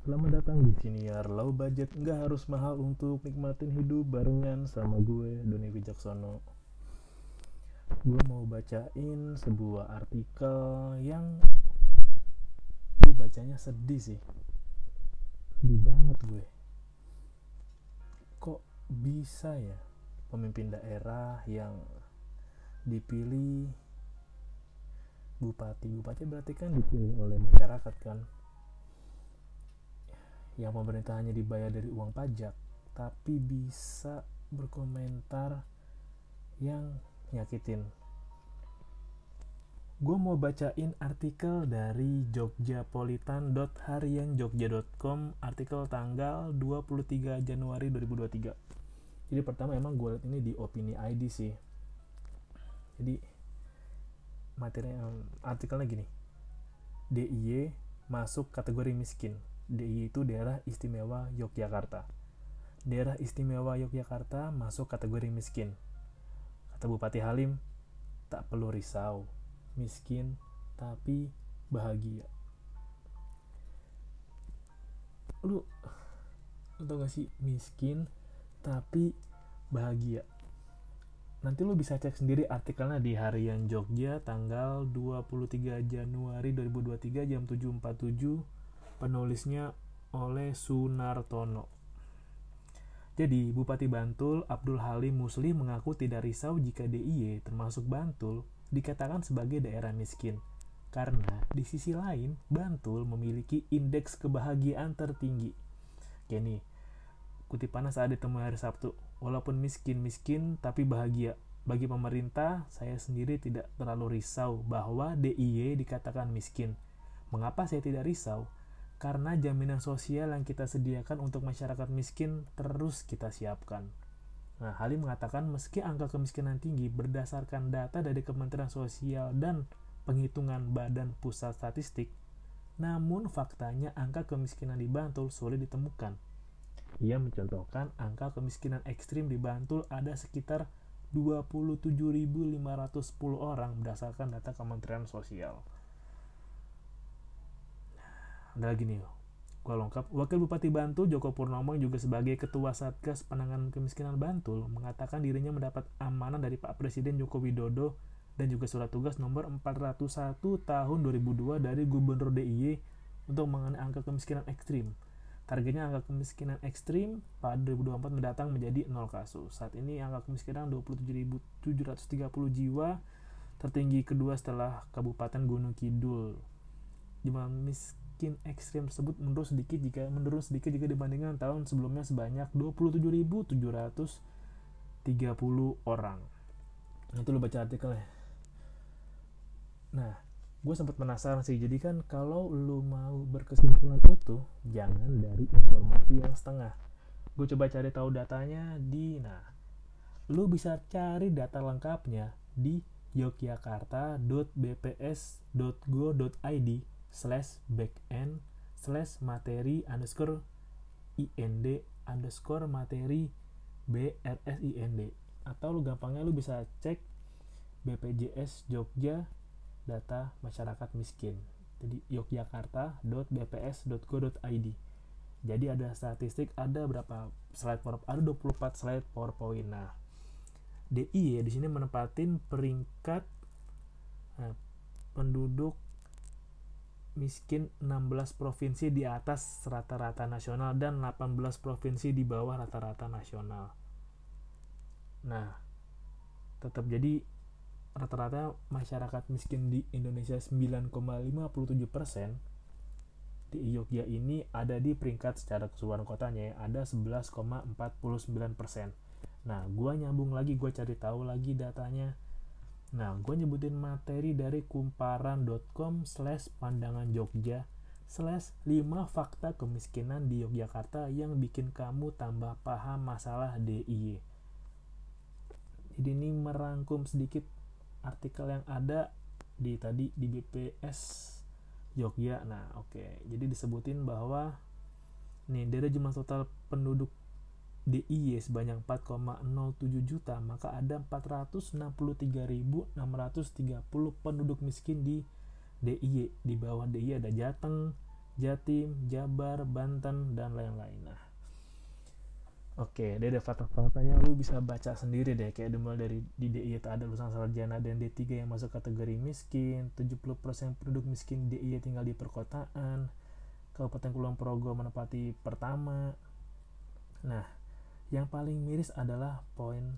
Selamat datang di siniar low budget nggak harus mahal untuk nikmatin hidup barengan sama gue Doni Wijaksono. Gue mau bacain sebuah artikel yang gue bacanya sedih sih. Sedih banget gue. Kok bisa ya pemimpin daerah yang dipilih bupati bupati berarti kan dipilih oleh masyarakat kan yang pemerintah hanya dibayar dari uang pajak tapi bisa berkomentar yang nyakitin. Gue mau bacain artikel dari jogjapolitan.harianjogja.com artikel tanggal 23 Januari 2023 jadi pertama emang gue liat ini di opini ID sih. Jadi materi artikelnya gini. DIY masuk kategori miskin DIY itu daerah istimewa Yogyakarta. Daerah istimewa Yogyakarta masuk kategori miskin. Kata Bupati Halim, tak perlu risau, miskin tapi bahagia. Lu, lu gak sih miskin tapi bahagia? Nanti lu bisa cek sendiri artikelnya di Harian Jogja tanggal 23 Januari 2023 jam 7.47 penulisnya oleh Sunartono. Jadi, Bupati Bantul Abdul Halim Musli mengaku tidak risau jika DIY termasuk Bantul dikatakan sebagai daerah miskin. Karena di sisi lain, Bantul memiliki indeks kebahagiaan tertinggi. Oke kutipannya saat ditemui hari Sabtu. Walaupun miskin-miskin tapi bahagia. Bagi pemerintah, saya sendiri tidak terlalu risau bahwa DIY dikatakan miskin. Mengapa saya tidak risau? Karena jaminan sosial yang kita sediakan untuk masyarakat miskin terus kita siapkan. Nah, Halim mengatakan meski angka kemiskinan tinggi berdasarkan data dari Kementerian Sosial dan penghitungan Badan Pusat Statistik, namun faktanya angka kemiskinan di Bantul sulit ditemukan. Ia mencontohkan angka kemiskinan ekstrim di Bantul ada sekitar 27.510 orang berdasarkan data Kementerian Sosial ada lagi nih gue lengkap Wakil Bupati Bantul Joko Purnomo yang juga sebagai Ketua Satgas Penanganan Kemiskinan Bantul mengatakan dirinya mendapat amanah dari Pak Presiden Joko Widodo dan juga surat tugas nomor 401 tahun 2002 dari Gubernur DIY untuk mengenai angka kemiskinan ekstrim. Targetnya angka kemiskinan ekstrim pada 2024 mendatang menjadi 0 kasus. Saat ini angka kemiskinan 27.730 jiwa, tertinggi kedua setelah Kabupaten Gunung Kidul. Jumlah mis miskin ekstrim tersebut menurun sedikit jika menurun sedikit jika dibandingkan tahun sebelumnya sebanyak 27.730 orang. Nah, itu lo baca artikelnya. Nah, gue sempat penasaran sih. Jadi kan kalau lu mau berkesimpulan utuh, jangan dari informasi yang setengah. Gue coba cari tahu datanya di nah. Lu bisa cari data lengkapnya di yogyakarta.bps.go.id slash backend slash materi underscore ind underscore materi brsind atau lu gampangnya lu bisa cek BPJS Jogja data masyarakat miskin. Jadi yogyakarta.bps.go.id jadi ada statistik ada berapa slide power ada 24 slide powerpoint. Nah DI ya di sini menempatin peringkat nah, penduduk miskin 16 provinsi di atas rata-rata nasional dan 18 provinsi di bawah rata-rata nasional. Nah, tetap jadi rata-rata masyarakat miskin di Indonesia 9,57 persen di Yogyakarta ini ada di peringkat secara keseluruhan kotanya ya, ada 11,49 persen. Nah, gua nyambung lagi, gue cari tahu lagi datanya Nah, gue nyebutin materi dari kumparan.com slash pandangan Jogja slash 5 fakta kemiskinan di Yogyakarta yang bikin kamu tambah paham masalah DIY. Jadi ini merangkum sedikit artikel yang ada di tadi di BPS Jogja. Nah, oke. Okay. Jadi disebutin bahwa nih dari jumlah total penduduk DIY sebanyak 4,07 juta, maka ada 463.630 penduduk miskin di DIY. Di bawah DIY ada Jateng, Jatim, Jabar, Banten, dan lain-lain. Nah, Oke, dia ada fakta-faktanya lu bisa baca sendiri deh kayak dimulai dari di DIY tak ada lulusan sarjana dan D3 yang masuk kategori miskin, 70% penduduk miskin DIY tinggal di perkotaan, Kabupaten Kulon Progo menempati pertama. Nah, yang paling miris adalah poin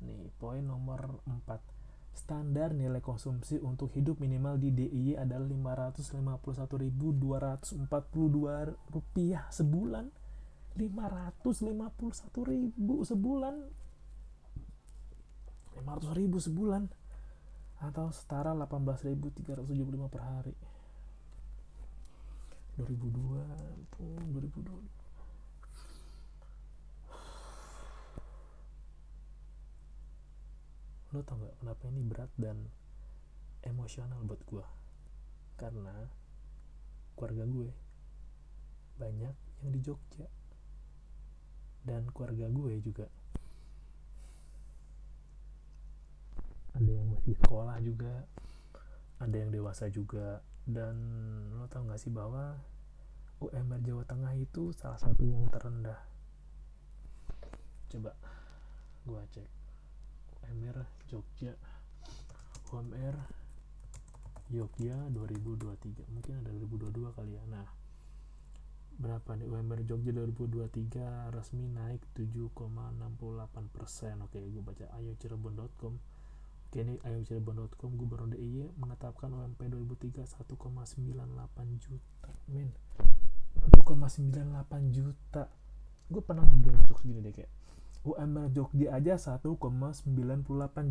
nih, poin nomor 4 standar nilai konsumsi untuk hidup minimal di DIY adalah 551.242 rupiah sebulan. 551 ribu sebulan. 500 ribu sebulan. Atau setara 18.375 per hari. 2002 pun 2002 lo tau gak kenapa ini berat dan emosional buat gue karena keluarga gue banyak yang di Jogja. Dan keluarga gue juga. Ada yang masih sekolah juga ada yang dewasa juga. Dan lo tau gak sih bahwa UMR Jawa Tengah itu salah satu yang terendah? Coba gue cek UMR Jogja. UMR Jogja 2023 mungkin ada 2022 kali ya. Nah berapa nih? UMR Jogja 2023 resmi naik 7,68 persen. Oke gue baca ayo cirebon.com oke ini ayo cirebon.com Gubernur DIY menetapkan UMP 2003 1,98 juta. Men 1,98 juta. Gue pernah buat jokes gini deh kayak UMR Jogja aja 1,98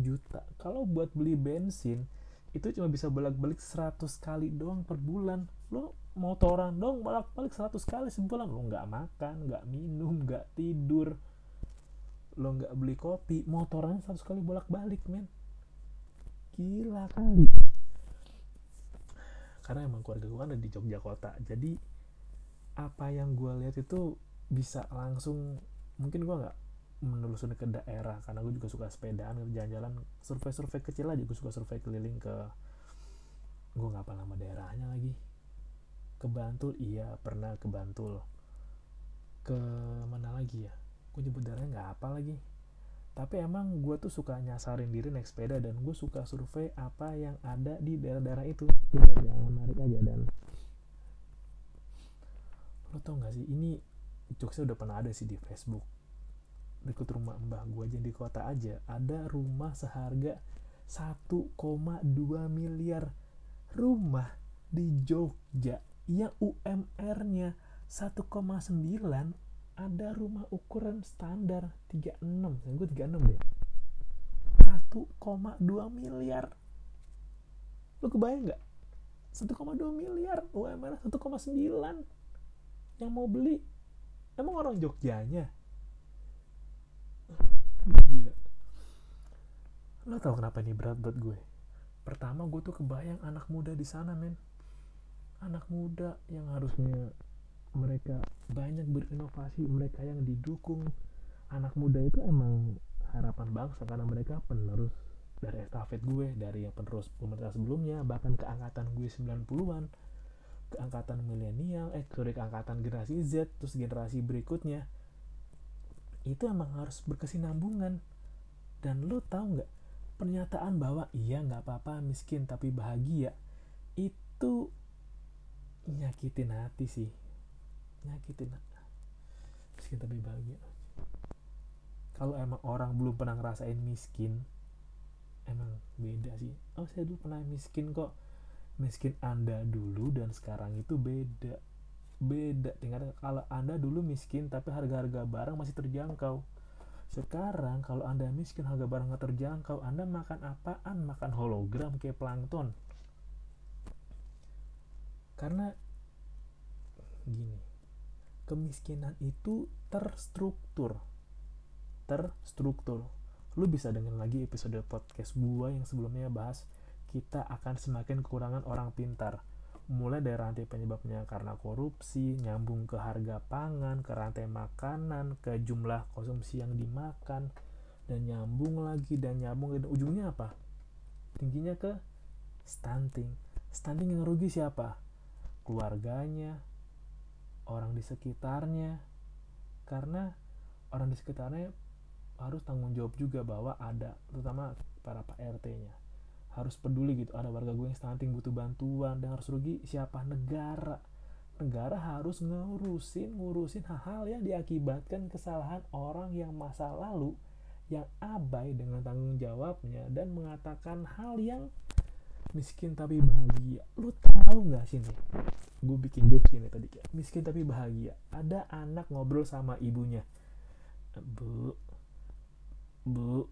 juta. Kalau buat beli bensin itu cuma bisa bolak-balik 100 kali doang per bulan. Lo motoran dong bolak-balik 100 kali sebulan. Lo nggak makan nggak minum nggak tidur. Lo nggak beli kopi motoran 100 kali bolak-balik men. Gila kali. Karena emang keluarga gue kan ada di Jogja kota. Jadi apa yang gue lihat itu bisa langsung mungkin gue nggak menelusuri ke daerah karena gue juga suka sepedaan jalan-jalan survei-survei kecil aja gue suka survei keliling ke gue nggak apa nama daerahnya lagi. Ke Bantul iya pernah ke Bantul. Ke mana lagi ya? Gue nyebut daerahnya nggak apa lagi. Tapi emang gue tuh suka nyasarin diri naik sepeda dan gue suka survei apa yang ada di daerah-daerah itu. Itu yang menarik aja dan. Lo tau gak sih ini jokesnya udah pernah ada sih di Facebook dekat rumah mbah gue aja di kota aja ada rumah seharga 1,2 miliar. Rumah di Jogja yang UMR-nya 1,9 ada rumah ukuran standar 36 yang gue 36 deh. 1,2 miliar. Lo kebayang nggak? 1,2 miliar UMR 1,9 yang mau beli emang orang Jogjanya gila. Lo tau kenapa ini berat buat gue? Pertama gue tuh kebayang anak muda di sana men. Anak muda yang harusnya mereka banyak berinovasi mereka yang didukung. Anak muda itu emang harapan bangsa karena mereka penerus dari estafet gue dari yang penerus pemerintah sebelumnya bahkan ke angkatan gue 90-an ke angkatan milenial eh sorry ke angkatan generasi Z terus generasi berikutnya itu emang harus berkesinambungan. Dan lo tau nggak pernyataan bahwa iya nggak apa-apa miskin tapi bahagia itu nyakitin hati sih. Nyakitin miskin tapi bahagia. Kalau emang orang belum pernah ngerasain miskin emang beda sih. Oh saya dulu pernah miskin kok. Miskin anda dulu dan sekarang itu beda beda tinggal kalau anda dulu miskin tapi harga-harga barang masih terjangkau. Sekarang kalau anda miskin harga barang nggak terjangkau anda makan apaan? Makan hologram kayak plankton. Karena gini kemiskinan itu terstruktur. Terstruktur. Lu bisa dengar lagi episode podcast gua yang sebelumnya bahas kita akan semakin kekurangan orang pintar mulai dari rantai penyebabnya karena korupsi, nyambung ke harga pangan, ke rantai makanan, ke jumlah konsumsi yang dimakan, dan nyambung lagi dan nyambung dan ujungnya apa? Tingginya ke stunting. Stunting yang rugi siapa? keluarganya orang di sekitarnya karena orang di sekitarnya harus tanggung jawab juga bahwa ada terutama para pak RT-nya harus peduli gitu. Ada warga gue yang stunting butuh bantuan dan harus rugi. Siapa? Negara. Negara harus ngurusin ngurusin hal-hal yang diakibatkan kesalahan orang yang masa lalu yang abai dengan tanggung jawabnya dan mengatakan hal yang miskin tapi bahagia. Lu tahu nggak sih nih gue bikin jokes ini tadi kayak miskin tapi bahagia. Ada anak ngobrol sama ibunya. Bu bu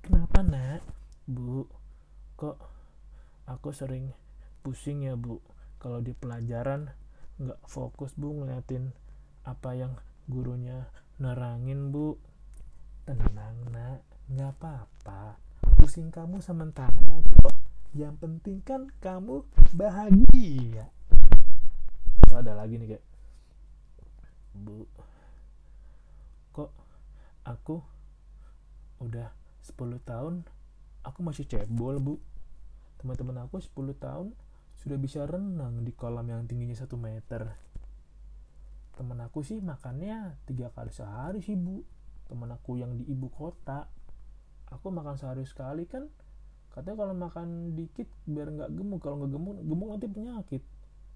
kenapa nak? Bu kok aku sering pusing ya bu. Kalau di pelajaran nggak fokus bu ngeliatin apa yang gurunya nerangin bu. Tenang nak. Nggak apa-apa. Pusing kamu sementara kok. Yang penting kan kamu bahagia. Itu ada lagi nih kayak bu kok aku udah 10 tahun aku masih cebol bu teman-teman aku 10 tahun sudah bisa renang di kolam yang tingginya satu meter. Temen aku sih makannya tiga kali sehari sih bu. Temen aku yang di ibu kota. Aku makan sehari sekali kan katanya kalau makan dikit biar nggak gemuk. Kalau nggak gemuk gemuk nanti penyakit.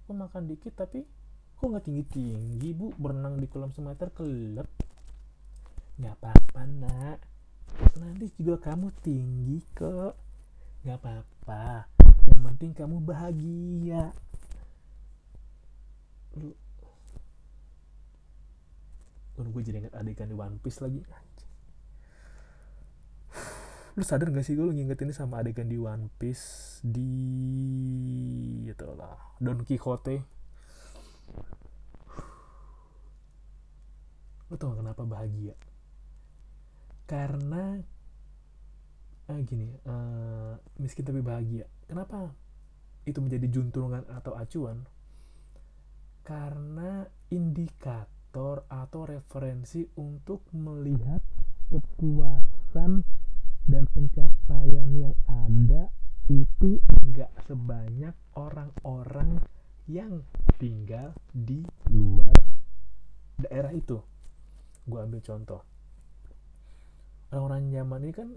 Aku makan dikit tapi kok nggak tinggi tinggi bu? Berenang di kolam semeter kelep. Nggak apa-apa nak. Nanti juga kamu tinggi kok nggak apa-apa. Yang penting kamu bahagia. Lu gue jadi inget adegan di One Piece lagi. Lu sadar gak sih gue nginget ini sama adegan di One Piece di itu lah Don Quixote? Lu tau kenapa bahagia? Karena ah gini uh, miskin tapi bahagia. Kenapa itu menjadi juntrungan atau acuan? Karena indikator atau referensi untuk melihat kepuasan dan pencapaian yang ada itu enggak sebanyak orang-orang yang tinggal di luar daerah itu. Gue ambil contoh. Orang-orang zaman ini kan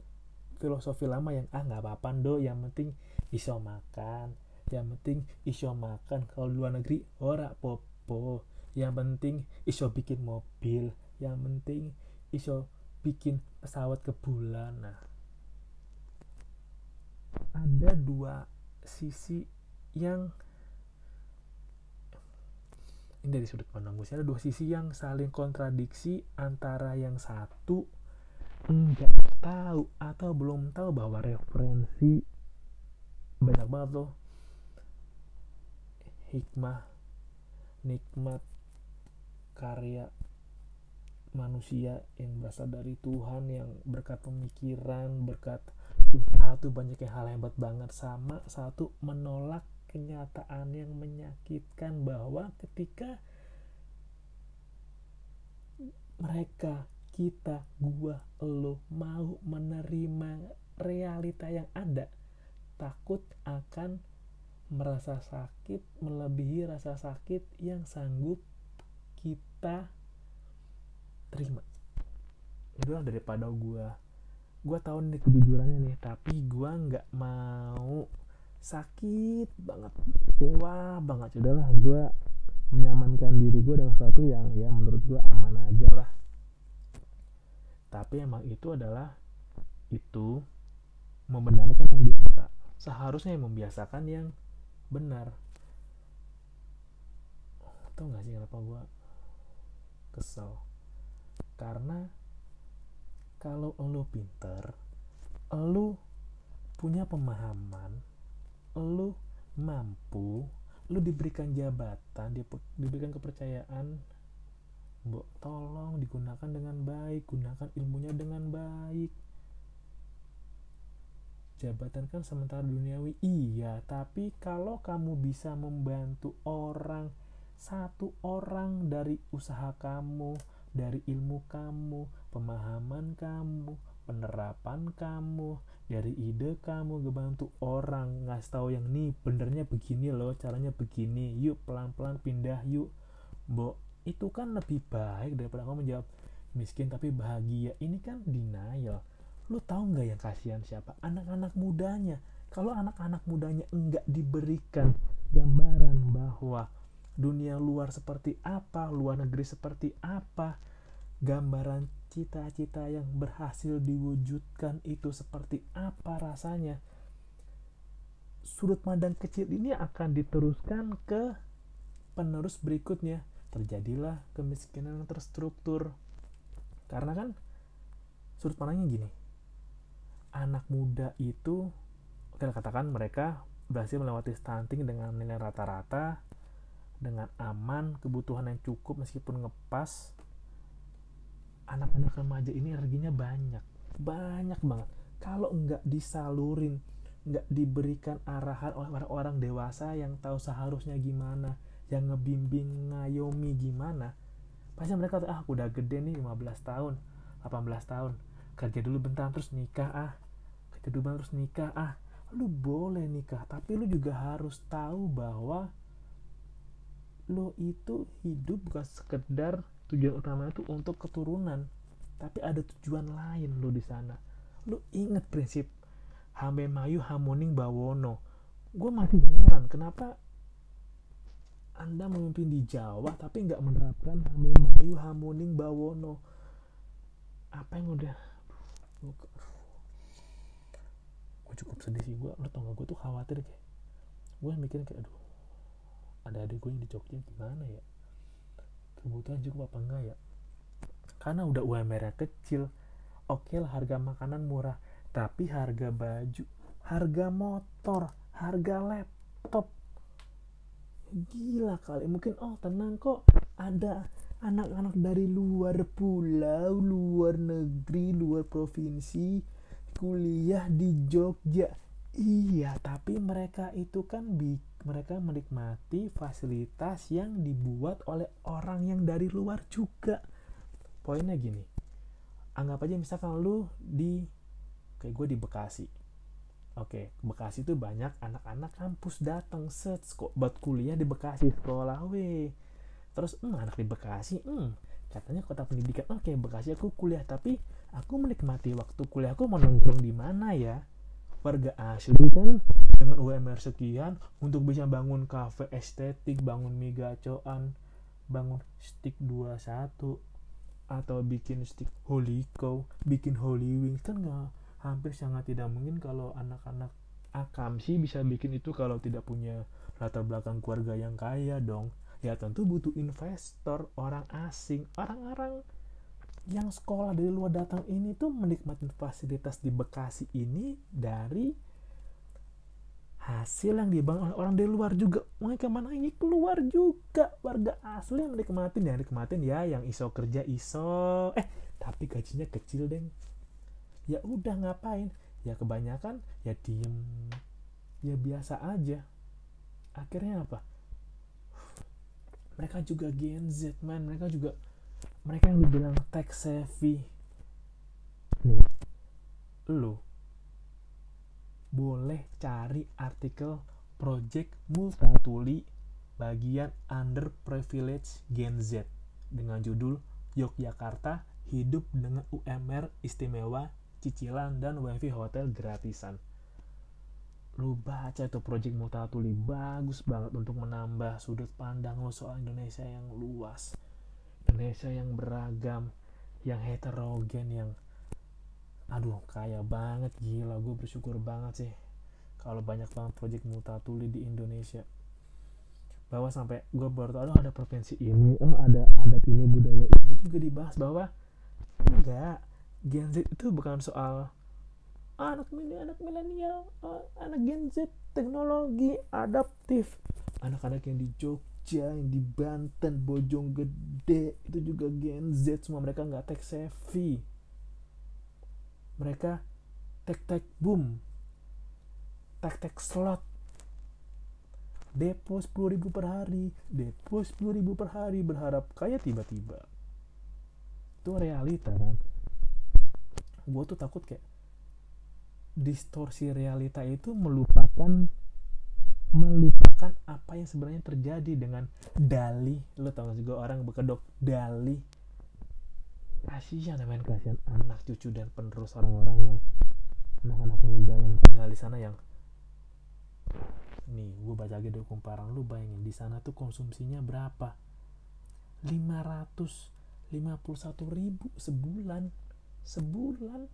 filosofi lama yang ah nggak apa-apa do yang penting iso makan yang penting iso makan. Kalau luar negeri ora popo yang penting iso bikin mobil yang penting iso bikin pesawat ke bulan. Nah ada dua sisi yang ini dari sudut pandang gue ada dua sisi yang saling kontradiksi antara yang satu enggak tahu atau belum tahu bahwa referensi banyak banget loh. Hikmah nikmat karya manusia yang berasal dari Tuhan yang berkat pemikiran berkat usaha tuh banyak yang hal hebat banget. Sama satu menolak kenyataan yang menyakitkan bahwa ketika mereka kita, gua, lo mau menerima realita yang ada, takut akan merasa sakit melebihi rasa sakit yang sanggup kita terima. Itu lah daripada gua gua tahu nih kejujurannya nih, tapi gua nggak mau sakit banget, kecewa banget. Udahlah, gua menyamankan diri gue dengan sesuatu yang ya menurut gue aman aja lah tapi emang itu adalah itu membenarkan yang biasa. Seharusnya yang membiasakan yang benar. Tau gak sih kenapa gue kesel? Karena kalau lo pinter lo punya pemahaman lo mampu lo diberikan jabatan diberikan kepercayaan Mbok tolong digunakan dengan baik, gunakan ilmunya dengan baik. Jabatan kan sementara duniawi, iya, tapi kalau kamu bisa membantu orang, satu orang dari usaha kamu, dari ilmu kamu, pemahaman kamu, penerapan kamu dari ide kamu ngebantu orang ngasih tahu yang nih benernya begini loh caranya begini yuk pelan-pelan pindah yuk bo itu kan lebih baik daripada kamu menjawab miskin tapi bahagia. Ini kan denial. Lu tahu nggak yang kasihan siapa? Anak-anak mudanya. Kalau anak-anak mudanya enggak diberikan gambaran bahwa dunia luar seperti apa luar negeri seperti apa gambaran cita-cita yang berhasil diwujudkan itu seperti apa rasanya sudut pandang kecil ini akan diteruskan ke penerus berikutnya terjadilah kemiskinan terstruktur. Karena kan sudut pandangnya gini. Anak muda itu kita katakan mereka berhasil melewati stunting dengan nilai rata-rata dengan aman kebutuhan yang cukup meskipun ngepas. Anak-anak remaja ini energinya banyak. Banyak banget. Kalau nggak disalurin nggak diberikan arahan oleh orang-orang dewasa yang tahu seharusnya gimana yang ngebimbing ngayomi gimana pasti mereka tuh ah udah gede nih 15 tahun 18 tahun kerja dulu bentar terus nikah ah kerja dulu bentar terus nikah ah lu boleh nikah tapi lu juga harus tahu bahwa lo itu hidup bukan sekedar tujuan utamanya itu untuk keturunan tapi ada tujuan lain lo di sana. Lo inget prinsip hame mayu hamoning bawono. Gue masih heran kenapa anda memimpin di Jawa tapi nggak menerapkan Mayu Hamuning Bawono. Apa yang udah? Gue cukup sedih sih gue lo tau gak gue tuh khawatir kayak gue mikirin kayak aduh ada adik gue yang di Jogja gimana ya? Kebutuhan cukup apa enggak ya? Karena udah UMR kecil oke okay lah harga makanan murah tapi harga baju harga motor harga laptop gila kali mungkin oh tenang kok ada anak-anak dari luar pulau luar negeri luar provinsi kuliah di Jogja. Iya tapi mereka itu kan mereka menikmati fasilitas yang dibuat oleh orang yang dari luar juga. Poinnya gini anggap aja misalkan lu di kayak gue di Bekasi Oke, Bekasi tuh banyak anak-anak kampus datang set kok buat kuliah di Bekasi sekolah we. Terus hmm, anak di Bekasi, hmm, katanya kota pendidikan. Oke, Bekasi aku kuliah tapi aku menikmati waktu kuliah aku mau nongkrong di mana ya? Warga asli kan dengan UMR sekian untuk bisa bangun kafe estetik, bangun mie gacoan, bangun stick 21 atau bikin stick holy cow, bikin holy wings kan nggak hampir sangat tidak mungkin kalau anak-anak akam sih bisa bikin itu kalau tidak punya latar belakang keluarga yang kaya dong. Ya tentu butuh investor orang asing orang-orang yang sekolah dari luar datang ini tuh menikmati fasilitas di Bekasi ini dari hasil yang dibangun oleh orang dari luar juga. Mereka mana ini keluar juga. Warga asli yang menikmatin yang nikmatin ya yang iso kerja iso. Eh tapi gajinya kecil deh ya udah ngapain? Ya kebanyakan ya diem. Ya biasa aja. Akhirnya apa? Mereka juga Gen Z man. Mereka juga mereka yang dibilang tech savvy. Nih lu boleh cari artikel project multatuli bagian underprivileged Gen Z dengan judul Yogyakarta hidup dengan UMR istimewa cicilan dan wifi hotel gratisan. Lu baca itu project Mutatuli bagus banget untuk menambah sudut pandang lo soal Indonesia yang luas Indonesia yang beragam yang heterogen yang aduh kaya banget gila gue bersyukur banget sih kalau banyak banget project Mutatuli di Indonesia. Bahwa sampai gue baru tahu ada provinsi ini oh ada adat ini budaya ini juga dibahas bahwa enggak Gen Z itu bukan soal ah, anak milenial anak milenial ah, anak Gen Z teknologi adaptif. Anak-anak yang di Jogja yang di Banten Bojonggede itu juga Gen Z semua mereka nggak tech savvy. Mereka tech tech boom tech tech slot. Depo 10 ribu per hari depo 10 ribu per hari berharap kaya tiba-tiba. Itu realita kan gue tuh takut kayak distorsi realita itu melupakan melupakan apa yang sebenarnya terjadi dengan dali. Lo tau gak sih gue orang berkedok dali. Kasihan men. Kasihan anak cucu dan penerus orang-orang yang anak-anak muda yang tinggal di sana yang nih gue baca lagi dari kumparan lu bayangin di sana tuh konsumsinya berapa? 551 ribu sebulan sebulan.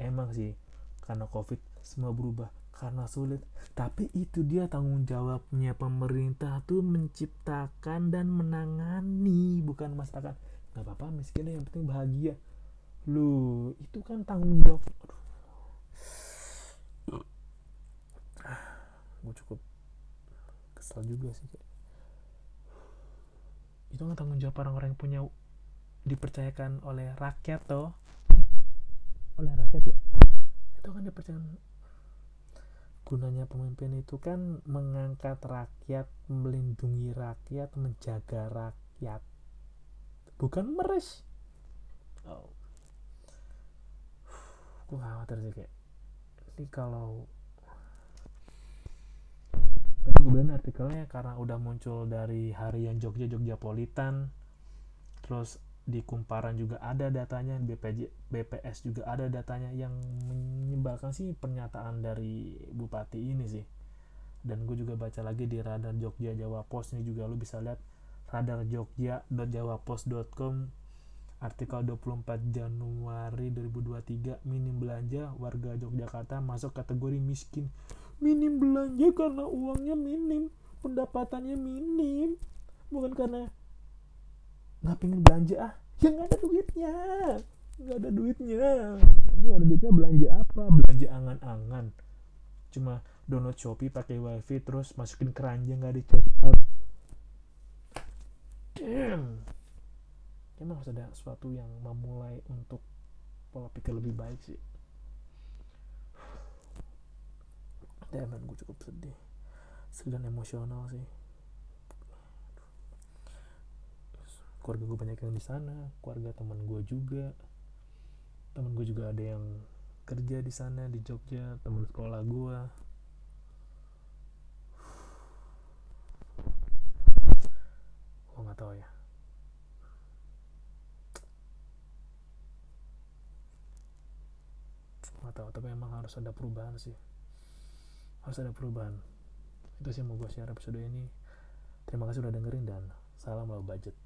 Emang sih karena covid semua berubah karena sulit. Tapi itu dia tanggung jawabnya. Pemerintah tuh menciptakan dan menangani bukan masyarakat nggak apa-apa miskin yang penting bahagia. Lu itu kan tanggung jawab. Gue cukup kesel juga sih itu kan tanggung jawab orang-orang yang punya dipercayakan oleh rakyat toh. Oleh rakyat ya? Itu kan dipercayakan. Gunanya pemimpin itu kan mengangkat rakyat melindungi rakyat menjaga rakyat. Bukan meres. Oh. gue khawatir sih kayak. Ini kalau gue bilang artikelnya karena udah muncul dari harian Jogja Jogja Politan terus di Kumparan juga ada datanya BPJ BPS juga ada datanya yang menyebalkan sih pernyataan dari bupati ini sih. Dan gue juga baca lagi di radar Jogja Jawa Post ini juga lu bisa lihat radar jogja.jawapos.com artikel 24 Januari 2023 minim belanja warga Yogyakarta masuk kategori miskin. Minim belanja karena uangnya minim pendapatannya minim bukan karena pengen belanja ah. Ya nggak ada duitnya. Nggak ada duitnya. Nggak ada duitnya belanja apa? Belanja angan-angan. Cuma download shopee pakai wifi terus masukin keranjang nggak di check out. Damn emang harus ada sesuatu yang memulai untuk pola pikir lebih baik sih. Damn gue cukup sedih. Sedih dan emosional sih keluarga gue banyak yang di sana keluarga teman gue juga. Teman gue juga ada yang kerja di sana di Jogja teman sekolah gue gue nggak tahu ya. Nggak tahu tapi emang harus ada perubahan sih. Harus ada perubahan. Itu sih mau gue share episode ini. Terima kasih udah dengerin dan salam low budget